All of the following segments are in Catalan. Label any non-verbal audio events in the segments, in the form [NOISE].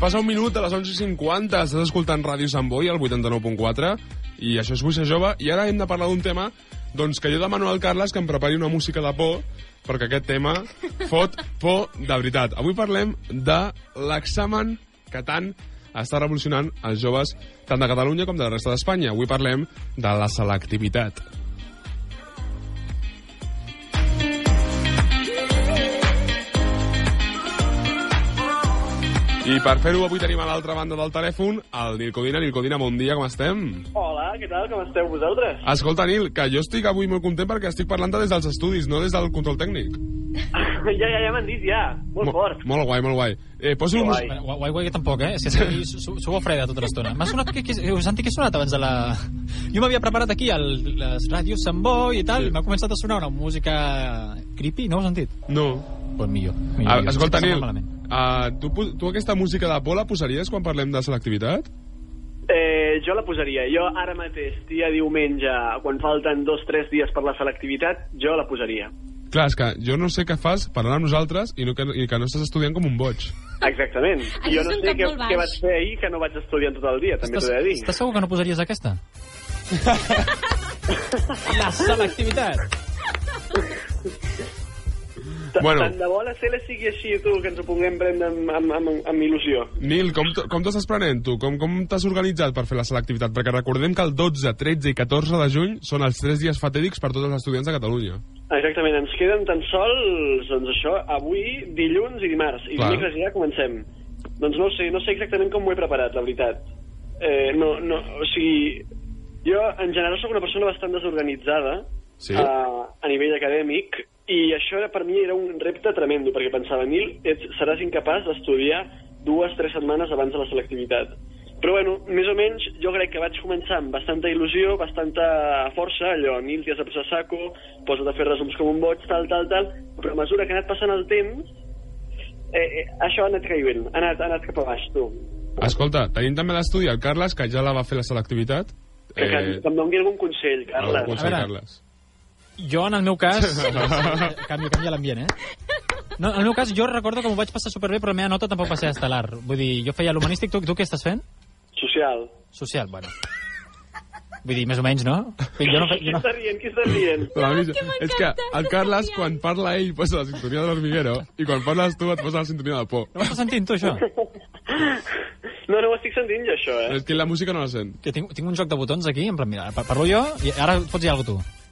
passa un minut a les 11.50, estàs escoltant Ràdio Sant Boi, al 89.4, i això és Buixa Jove, i ara hem de parlar d'un tema doncs que jo demano al Carles que em prepari una música de por, perquè aquest tema fot por de veritat. Avui parlem de l'examen que tant està revolucionant els joves tant de Catalunya com de la resta d'Espanya. Avui parlem de la selectivitat. I per fer-ho avui tenim a l'altra banda del telèfon el Nil Codina. Nil Codina, bon dia, com estem? Hola, què tal? Com esteu vosaltres? Escolta, Nil, que jo estic avui molt content perquè estic parlant des dels estudis, no des del control tècnic. [LAUGHS] ja, ja, ja m'han dit, ja. Molt Mo- fort. Molt guai, molt guai. Eh, poso Que un... guai. Guai, guai, guai, tampoc, eh? És que [LAUGHS] sou a freda tota l'estona. M'ha sonat que, que, heu sentit que ha sonat abans de la... Jo m'havia preparat aquí el, les ràdios Sant Boi i tal, Sí. i m'ha començat a sonar una música creepy, no ho heu sentit? No. Pues millor. millor Ah, millor. escolta, Nil. Uh, tu, tu aquesta música de por la posaries quan parlem de selectivitat? Eh, jo la posaria. Jo ara mateix, dia diumenge, quan falten dos o tres dies per la selectivitat, jo la posaria. Clar, és que jo no sé què fas parlant amb nosaltres i, no, que, i que no estàs estudiant com un boig. Exactament. Això jo no sé què, què vaig fer ahir que no vaig estudiar tot el dia, també t'ho he de dir. estàs segur que no posaries aquesta? [LAUGHS] la selectivitat. Bueno. Tant de bo la Cele sigui així, tu, que ens ho puguem prendre amb, amb, amb, amb il·lusió. Nil, com, com t'ho estàs prenent, tu? Com, com t'has organitzat per fer la selectivitat? Perquè recordem que el 12, 13 i 14 de juny són els 3 dies fatídics per tots els estudiants de Catalunya. Exactament, ens queden tan sols, doncs això, avui, dilluns i dimarts. I Clar. dimecres ja comencem. Doncs no sé, no sé exactament com ho he preparat, la veritat. Eh, no, no, o sigui, jo en general sóc una persona bastant desorganitzada Sí? eh, a nivell acadèmic i això era, per mi era un repte tremendo perquè pensava, Nil, ets, seràs incapaç d'estudiar dues, tres setmanes abans de la selectivitat. Però bueno, més o menys jo crec que vaig començar amb bastanta il·lusió, bastanta força, allò, Nil, t'hi has de posar a saco, posa't a fer resums com un boig, tal, tal, tal, però a mesura que ha anat passant el temps, eh, eh, això ha anat caient, ha anat, ha anat cap a baix, tu. Escolta, tenim també a l'estudi el Carles, que ja la va fer la selectivitat. Que, que, que em doni algun consell, Carles. algun consell, A veure. Carles. Jo, en el meu cas... [LAUGHS] canvia, canvia l'ambient, eh? No, en el meu cas, jo recordo que m'ho vaig passar superbé, però la meva nota tampoc va ser estel·lar. Vull dir, jo feia l'humanístic, tu, tu què estàs fent? Social. Social, bueno. Vull dir, més o menys, no? Jo no, fe- Qui jo no, està rient? Qui està rient? [LAUGHS] La Marisa, és que el Carles, quan parla ell, posa la sintonia de l'hormiguero, i quan parles tu et posa la sintonia de por. no m'estàs sentint, tu, això? [LAUGHS] No, no ho estic sentint jo, això, eh? És que la música no la sent. Que tinc, tinc un joc de botons aquí, en plan, mira, par- parlo jo i ara et fots dir alguna cosa tu.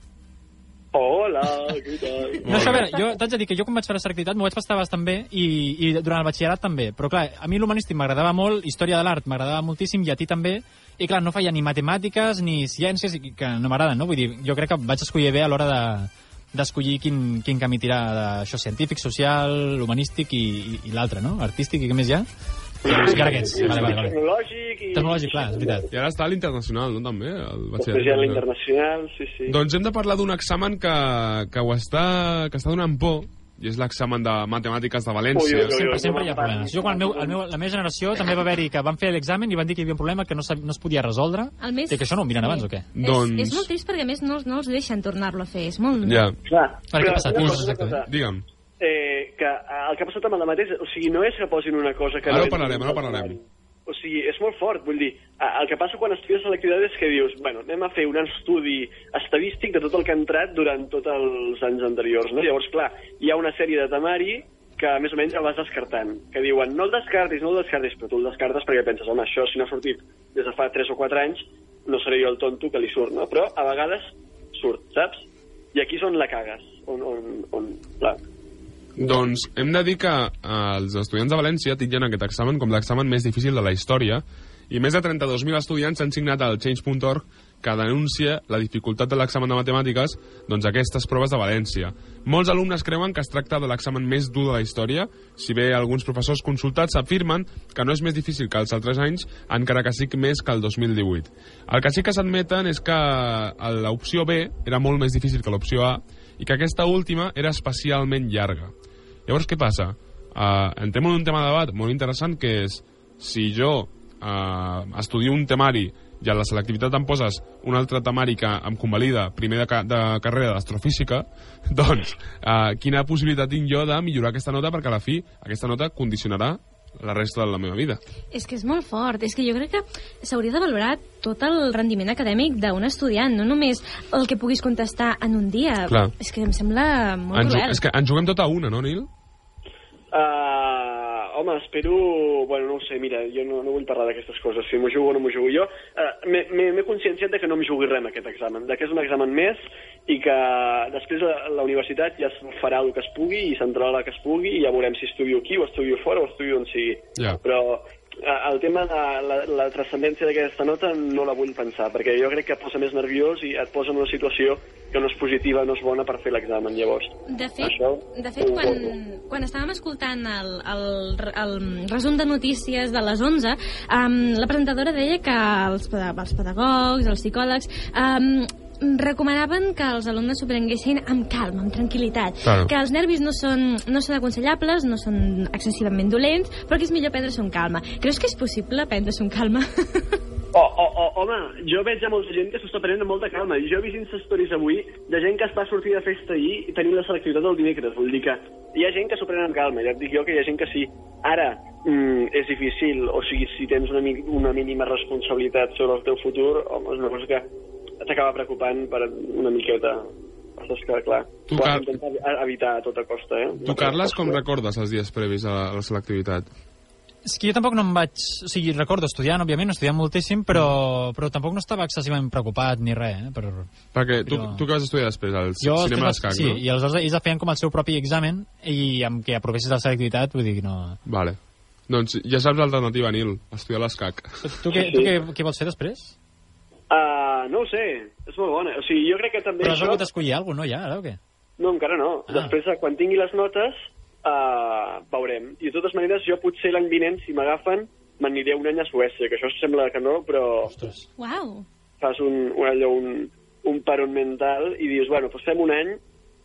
Hola, què tal? No, això, a veure, jo t'haig de dir que jo quan vaig fer la selectivitat m'ho vaig passar bastant bé i, i durant el batxillerat també, però clar, a mi l'humanístic m'agradava molt, història de l'art m'agradava moltíssim i a ti també, i clar, no feia ni matemàtiques ni ciències que no m'agraden, no? Vull dir, jo crec que vaig escollir bé a l'hora de d'escollir quin, quin camí tirar d'això científic, social, humanístic i, i, i l'altre, no? Artístic i què més hi ha? I ara aquests. Vale, vale, vale. Tecnològic i... Tecnològic, clar, és veritat. I ara està a l'internacional, no, també? El ha l'internacional, sí, sí. Doncs hem de parlar d'un examen que, que, ho està, que està donant por, i és l'examen de matemàtiques de València. Ui, ui, ui. Sempre, sempre hi ha problemes. Jo, quan el meu, el meu, la meva generació, també va haver-hi que van fer l'examen i van dir que hi havia un problema que no, sab- no es podia resoldre. El més... I que això no ho miren abans, o què? Doncs- És, és molt trist perquè a més no, no els deixen tornar-lo a fer. És molt... Ja, Clar. Per què ha passat? Us, exactament. digue'm. Eh, que el que ha passat amb el mateix, o sigui, no és que posin una cosa que... Ara no ho parlarem, ara ho parlarem. O sigui, és molt fort, vull dir, el que passa quan estudies selectivitat és que dius, bueno, anem a fer un estudi estadístic de tot el que ha entrat durant tots els anys anteriors, no? Llavors, clar, hi ha una sèrie de temari que més o menys el vas descartant, que diuen, no el descartis, no el descartis, però tu el descartes perquè penses, home, això si no ha sortit des de fa 3 o 4 anys, no seré jo el tonto que li surt, no? Però a vegades surt, saps? I aquí és on la cagues, on, on, on clar, Doncs hem de dir que eh, els estudiants de València titllen aquest examen com l'examen més difícil de la història i més de 32.000 estudiants han signat al Change.org que denuncia la dificultat de l'examen de matemàtiques doncs aquestes proves de València. Molts alumnes creuen que es tracta de l'examen més dur de la història, si bé alguns professors consultats afirmen que no és més difícil que els altres anys, encara que sí més que el 2018. El que sí que s'admeten és que l'opció B era molt més difícil que l'opció A i que aquesta última era especialment llarga. Llavors, què passa? Uh, entrem en un tema de debat molt interessant que és si jo uh, estudio un temari i a la selectivitat em poses un altre temari que em convalida primer de, ca de carrera d'astrofísica, [LAUGHS] doncs uh, quina possibilitat tinc jo de millorar aquesta nota perquè a la fi aquesta nota condicionarà la resta de la meva vida. És que és molt fort. És que jo crec que s'hauria de valorar tot el rendiment acadèmic d'un estudiant, no només el que puguis contestar en un dia. Clar. És que em sembla molt Ens, cruel. és que ens juguem tot a una, no, Nil? Uh, home, espero... Bueno, no ho sé, mira, jo no, no vull parlar d'aquestes coses, si m'ho jugo o no m'ho jugo. Jo uh, m'he conscienciat de que no em jugui res amb aquest examen, de que és un examen més i que després la, la universitat ja es farà el que es pugui i s'entrarà el que es pugui i ja veurem si estudio aquí o estudio fora o estudio on sigui. Ja. Però eh, el tema de la, la transcendència d'aquesta nota no la vull pensar, perquè jo crec que et posa més nerviós i et posa en una situació que no és positiva, no és bona per fer l'examen, llavors. De fet, Això de fet quan, quan estàvem escoltant el, el, el resum de notícies de les 11, um, la presentadora deia que els, els pedagogs, els psicòlegs, um, recomanaven que els alumnes s'ho prenguessin amb calma, amb tranquil·litat. Claro. Que els nervis no són, no són aconsellables, no són excessivament dolents, però que és millor prendre-se un calma. Creus que és possible prendre-se un calma? Oh, oh, oh, home, jo veig a molta gent que s'ho està prenent amb molta calma. Jo he vist Insta Stories avui de gent que es va sortir de festa ahir i tenint la selectivitat del dimecres. Vull dir que hi ha gent que s'ho pren amb calma. Ja et dic jo que hi ha gent que sí. Ara, mm, és difícil, o sigui, si tens una, una mínima responsabilitat sobre el teu futur, home, és una cosa que t'acaba preocupant per una miqueta. Saps que, clar, Tu, Car- evitar a tota costa, eh? Tu, Carles, com recordes els dies previs a la, a la selectivitat? És que jo tampoc no em vaig... O sigui, recordo estudiant, òbviament, estudiant moltíssim, però, però tampoc no estava excessivament preocupat ni res, eh? Per... Perquè tu, Però- tu què vas estudiar després? El Jo cinema d'escac, sí, no? i aleshores ells feien com el seu propi examen i amb què aprovessis la selectivitat, vull dir que no... Vale. Doncs ja saps l'alternativa, Nil, estudiar l'escac. Tu, què, tu què, què vols fer després? Uh, no ho sé, és molt bona. O sigui, jo crec que també Però has això... hagut d'escollir alguna cosa, no, ja, ara, o què? No, encara no. Ah. Ah. Després, eh, quan tingui les notes, uh, veurem. I de totes maneres, jo potser l'any vinent, si m'agafen, m'aniré un any a Suècia, que això sembla que no, però Ostres. Uau! fas un, un, allò, un, un paron mental i dius, bueno, doncs fem un any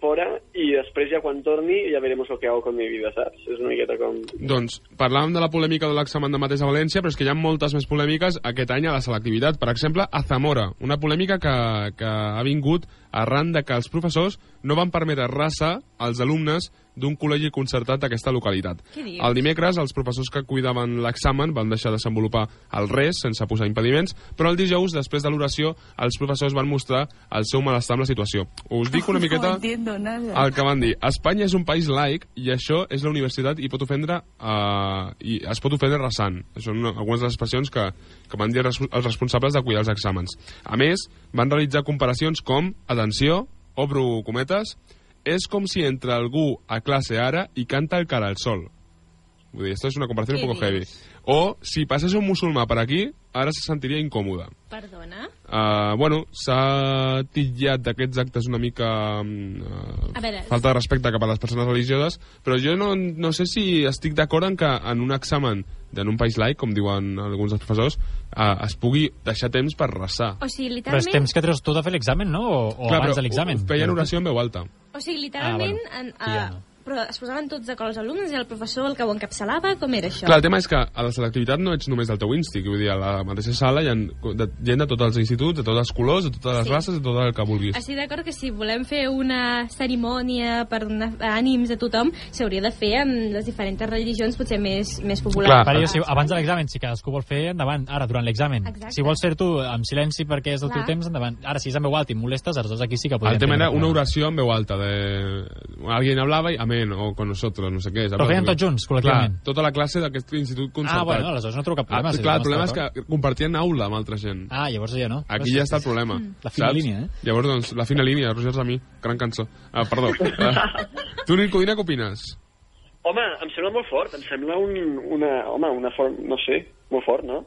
fora i després ja quan torni ja veremos lo que hago con mi vida, saps? És una miqueta com... Doncs parlàvem de la polèmica de l'examen de mates a València, però és que hi ha moltes més polèmiques aquest any a la selectivitat. Per exemple, a Zamora, una polèmica que, que ha vingut arran de que els professors no van permetre raça als alumnes d'un col·legi concertat d'aquesta localitat. El dimecres, els professors que cuidaven l'examen van deixar de desenvolupar el res sense posar impediments, però el dijous, després de l'oració, els professors van mostrar el seu malestar amb la situació. Us dic una [LAUGHS] miqueta el que van dir. Espanya és un país laic i això és la universitat i pot ofendre uh, i es pot ofendre resant. Això són algunes de les expressions que, que van dir els res- els responsables de cuidar els exàmens. A més, van realitzar comparacions com, atenció, obro cometes, és com si entra algú a classe ara i canta el cara al sol. Vull dir, esto es una comparación un poco heavy. O, si passés un musulmà per aquí, ara se sentiria incòmode. Perdona? Uh, bueno, s'ha titllat d'aquests actes una mica uh, A veure, falta de respecte cap a les persones religioses, però jo no, no sé si estic d'acord en que en un examen en un país laic, com diuen alguns dels professors, uh, es pugui deixar temps per resar. O sigui, Però és literalment... temps que treus tu de fer l'examen, no? O, o Clar, abans però de l'examen? Feien oració en veu alta. O sigui, literalment... Ah, en, bueno, aquí ja uh, no. Però es posaven tots d'acord els alumnes i el professor el que ho encapçalava? Com era això? Clar, el tema és que a la selectivitat no ets només del teu instinct, vull dir, a la mateixa sala hi ha de, gent de tots els instituts, de tots els colors, de totes les Sí. races, de tot el que vulguis. Estic d'acord que si volem fer una cerimònia per una, ànims de tothom, s'hauria de fer amb les diferents religions potser més, més populars. Clar. Jo, si, abans de l'examen, si cadascú vol fer, endavant. Ara, durant l'examen. Si vols fer tu amb silenci perquè és el teu Clar. temps, endavant. Ara, si és en veu alta i molestes, aleshores aquí sí que podem El tema era una oració en veu alta, de... Alguien hablava i amén, o con nosotros, no sé què. Però feien tots junts, col·lectivament. Clar, tota la classe d'aquest institut concertat. Ah, bueno, aleshores no trobo cap problema. Ah, si clar, el problema és que compartien aula amb altra gent. Ah, llavors ja no. Aquí ja està el problema. La fina saps? línia, eh? Llavors, doncs, la fina línia, Roger Samí, gran cançó. Ah, perdó. Ah, [LAUGHS] tu, Nil Codina, què opines? Home, em sembla molt fort, em sembla un, una... Home, una forma... No sé, molt fort, no?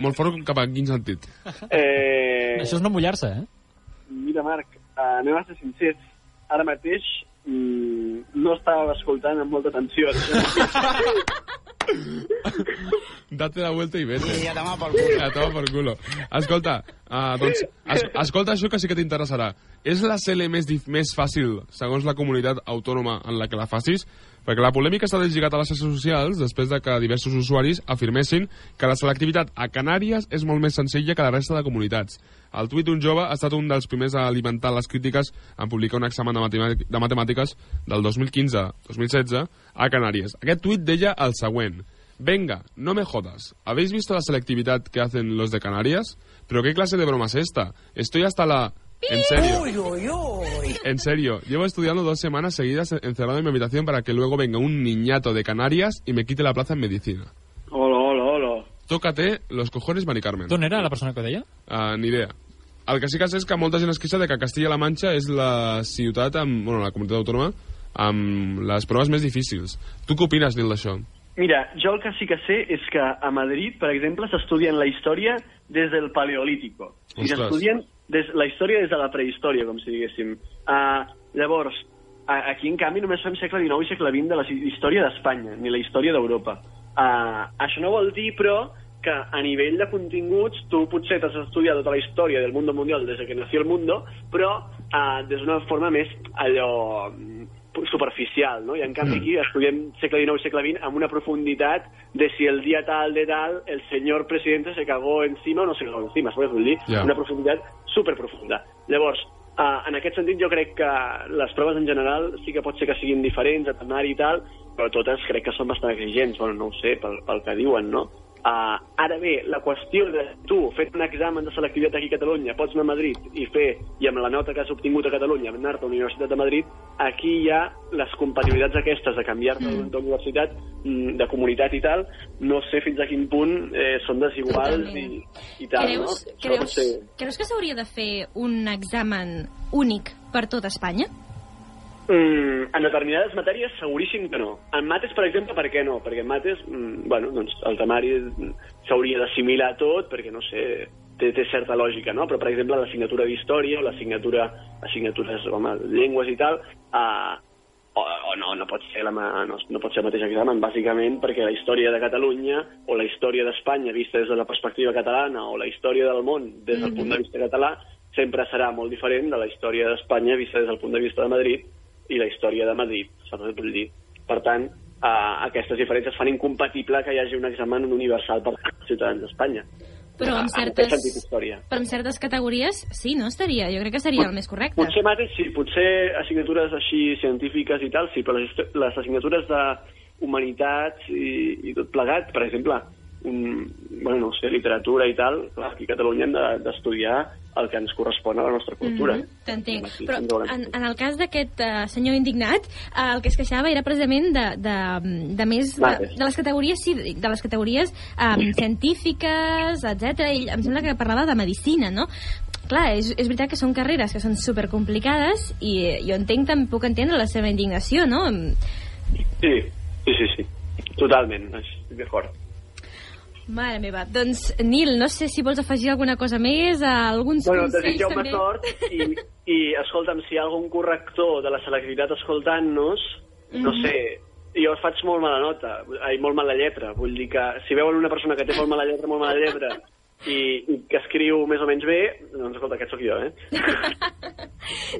Molt fort cap a quin sentit? Eh, Això és no mullar-se, eh? Mira, Marc, eh, anem a ser sincers. Ara mateix mm, no estava escoltant amb molta atenció. [LAUGHS] Date la vuelta y vete. Y a tomar por culo. A tomar por culo. Escolta, Uh, doncs, es, escolta això que sí que t'interessarà. És la CL més, més fàcil, segons la comunitat autònoma en la que la facis? Perquè la polèmica s'ha deslligat a les xarxes socials després de que diversos usuaris afirmessin que la selectivitat a Canàries és molt més senzilla que la resta de comunitats. El tuit d'un jove ha estat un dels primers a alimentar les crítiques en publicar un examen de, de matemàtiques del 2015-2016 a Canàries. Aquest tuit deia el següent. Venga, no me jodas. ¿Habéis visto la selectividad que hacen los de Canarias? ¿Pero qué clase de broma es esta? Estoy hasta la... En serio. En serio, llevo estudiando dos semanas seguidas encerrado en mi habitación para que luego venga un niñato de Canarias y me quite la plaza en medicina. Hola, hola, hola. Tócate los cojones, Mari Carmen. D'on era la persona que ho deia? Uh, ni idea. El que sí que sé és que molta gent es queixa de que Castilla-La Manxa és la ciutat, amb, bueno, la comunitat autònoma, amb les proves més difícils. Tu què opines, Nil, d'això? Mira, jo el que sí que sé és que a Madrid, per exemple, s'estudien la història des del Paleolítico. I s'estudien des, la història des de la prehistòria, com si diguéssim. Uh, llavors, aquí, en canvi, només fem segle XIX i segle XX de la hi- història d'Espanya, ni la història d'Europa. Uh, això no vol dir, però, que a nivell de continguts tu potser t'has estudiat tota la història del mundo mundial des de que nació el mundo, però uh, des d'una forma més allò superficial, no? I en canvi aquí estudiem segle XIX i segle XX amb una profunditat de si el dia tal de tal el señor presidente se cagó encima o no se cagó encima, saps dir? Ja. Una profunditat superprofunda. Llavors, uh, en aquest sentit jo crec que les proves en general sí que pot ser que siguin diferents, a temari i tal, però totes crec que són bastant exigents, bueno, no ho sé, pel, pel que diuen, no? Uh, ara bé, la qüestió de tu, fet un examen de selectivitat aquí a Catalunya, pots anar a Madrid i fer, i amb la nota que has obtingut a Catalunya, anar-te a la Universitat de Madrid, aquí hi ha les compatibilitats aquestes de canviar-te mm. d'universitat, mm, de comunitat i tal, no sé fins a quin punt eh, són desiguals i, i tal, creus, no? Creus, ser... creus que s'hauria de fer un examen únic per tot Espanya? Mm, en determinades matèries seguríssim que no. En mates, per exemple, per què no? Perquè en mates, mm, bueno, doncs el temari mm, s'hauria d'assimilar tot, perquè, no sé, té, té certa lògica, no? Però, per exemple, l'assignatura d'història o l'assignatura, assignatures, home, llengües i tal, eh, o, o no, no pot ser la, no, no pot ser el mateix examen, bàsicament perquè la història de Catalunya o la història d'Espanya vista des de la perspectiva catalana o la història del món des del punt de vista català sempre serà molt diferent de la història d'Espanya vista des del punt de vista de Madrid i la història de Madrid, dir? Per tant, eh, aquestes diferències fan incompatible que hi hagi un examen universal per als ciutadans d'Espanya. Però en En aquest certes, història. però en certes categories sí, no estaria? Jo crec que seria el més correcte. Potser mates, sí, potser assignatures així científiques i tal, sí, però les, les assignatures de humanitats i, i tot plegat, per exemple, un, bueno, no sé, literatura i tal, clar, aquí a Catalunya hem de- d'estudiar el que ens correspon a la nostra cultura. Mhm, T'entenc. Aquí Però en, en el cas d'aquest uh, senyor indignat, uh, el que es queixava era precisament de, de, de més... De, de les categories, sí, de les categories um, científiques, etc. Ell em sembla que parlava de medicina, no? Clar, és, és veritat que són carreres que són supercomplicades i eh, jo entenc, també puc entendre la seva indignació, no? Sí, sí, sí, sí. Totalment, d'acord. Mare meva. Doncs, Nil, no sé si vols afegir alguna cosa més, a alguns Bueno, consells desitgeu-me també. sort i, i, escolta'm, si hi ha algun corrector de la selectivitat escoltant-nos, no Mhm. sé, jo faig molt mala nota, ai, molt mala lletra, vull dir que si veuen una persona que té molt mala lletra, molt mala lletra, i, i que escriu més o menys bé, doncs escolta, aquest sóc jo, eh? [LAUGHS]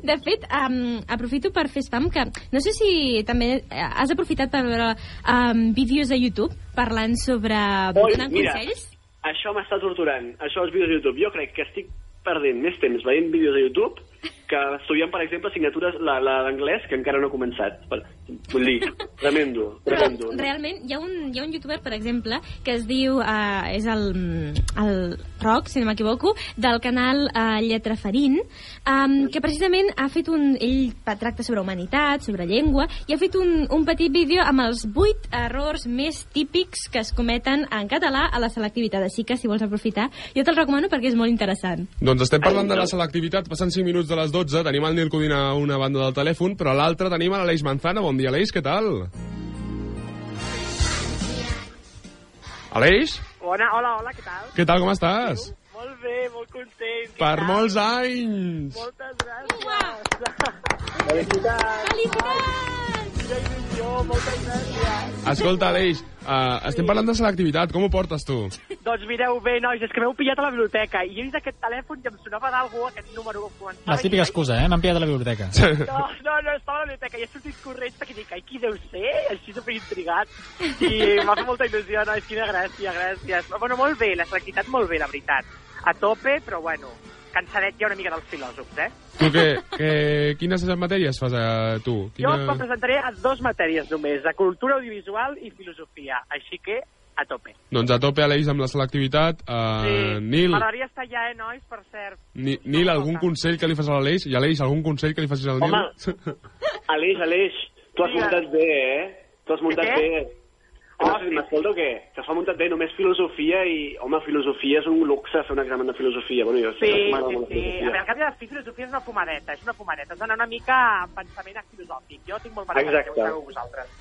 De fet, um, aprofito per fer spam, que no sé si també eh, has aprofitat per veure um, vídeos a YouTube parlant sobre... Oi, donant mira, consells. això m'està torturant, això els vídeos de YouTube. Jo crec que estic perdent més temps veient vídeos de YouTube que estudiant, per exemple, assignatures, la, la d'anglès, que encara no he començat. Vull dir, tremendo, Però tremendo. realment hi ha, un, hi ha un youtuber, per exemple, que es diu, uh, és el, el Roc, si no m'equivoco, del canal uh, Lletra Farín, um, que precisament ha fet un... Ell tracta sobre humanitat, sobre llengua, i ha fet un, un petit vídeo amb els vuit errors més típics que es cometen en català a la selectivitat. Així que, si vols aprofitar, jo te'l recomano perquè és molt interessant. Doncs estem parlant de la selectivitat, passant 5 minuts de les 12, tenim el Nil Codina a una banda del telèfon, però a l'altra tenim a l'Aleix Manzana. Bon dia, Aleix, què tal? Aleix, Bona, hola, hola, què tal? què tal, com estàs? Molt bé, molt content. Per tal? molts anys! Moltes gràcies. [LAUGHS] Felicitats! Felicitats! Escolta, Aleix, uh, estem parlant de selectivitat, com ho portes tu? Doncs mireu bé, nois, és que m'heu pillat a la biblioteca i he vist aquest telèfon i em sonava d'algú, aquest número que començava... La típica excusa, eh? M'han pillat a la biblioteca. No, no, no, estava a la biblioteca i he sortit corrents perquè dic, ai, qui deu ser? Així superintrigat. I m'ha fet molta il·lusió, nois, quina gràcia, gràcies. Bueno, molt bé, la selectivitat molt bé, la veritat. A tope, però bueno, cansadet ja una mica dels filòsofs, eh? Tu què, què, quines matèries fas eh, tu? Jo em presentaré a dos matèries només, de cultura audiovisual i filosofia, així que a tope. Doncs a tope, Aleix, amb la selectivitat. Uh, Sí, Nil, M'agradaria estar ja, eh, nois, per cert. Ni, Nil, algun consell que li fas a l'Aleix? I Aleix, algun consell que li facis al Nil? Home. Aleix, Aleix, tu has muntat bé, eh? Tu has muntat bé. Si sí. m'escolta o què? Que s'ha muntat bé, només filosofia i... Home, filosofia és un luxe, fer un examen de filosofia. Bueno, jo Sí, que sí, sí. A veure, al cap i a la fi, filosofia és una fumadeta, és una fumadeta. Has d'anar una mica amb pensament filosòfic. Jo tinc molt ho sabeu vosaltres.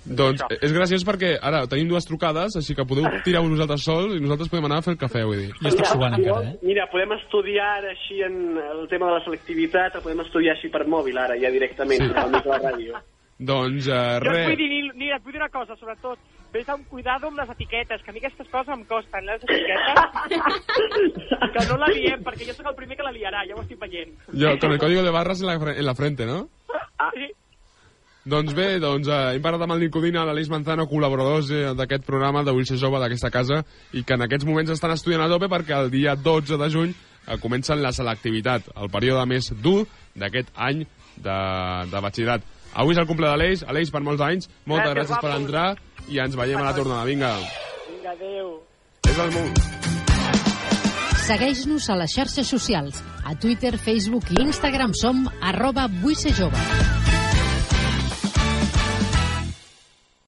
Doncs Això. és graciós perquè ara tenim dues trucades, així que podeu tirar vosaltres sols i nosaltres podem anar a fer el cafè, vull dir. Jo estic suant Mira, encara, eh? Mira, podem estudiar ara així en el tema de la selectivitat, o podem estudiar així per mòbil ara, ja directament, Sí. sí. al mig de la ràdio. Doncs uh, Jo et vull res, dir, Nil, Nil, et vull dir una cosa, sobretot. Ves amb cuidado amb les etiquetes, que a mi aquestes coses em costen, eh, les etiquetes. [LAUGHS] que no la liem, perquè jo sóc el primer que la liarà, ja ho estic veient. jo, con el código de barras en la, en la frente, no? Ah, sí? Doncs bé, doncs, eh, hem parlat amb el Nicodina, l'Aleix Manzano, col·laboradors eh, d'aquest programa de Vull ser jove d'aquesta casa i que en aquests moments estan estudiant a tope perquè el dia 12 de juny eh, comencen la selectivitat, el període més dur d'aquest any de, de batxillerat. Avui és el cumple de l'Aleix, Aleix, per molts anys, moltes Gràcies, gràcies per entrar i ens veiem a la tornada. Vinga, Vinga, adéu. és el moment. Segueix-nos a les xarxes socials. A Twitter, Facebook i Instagram som arroba Vull ser jove.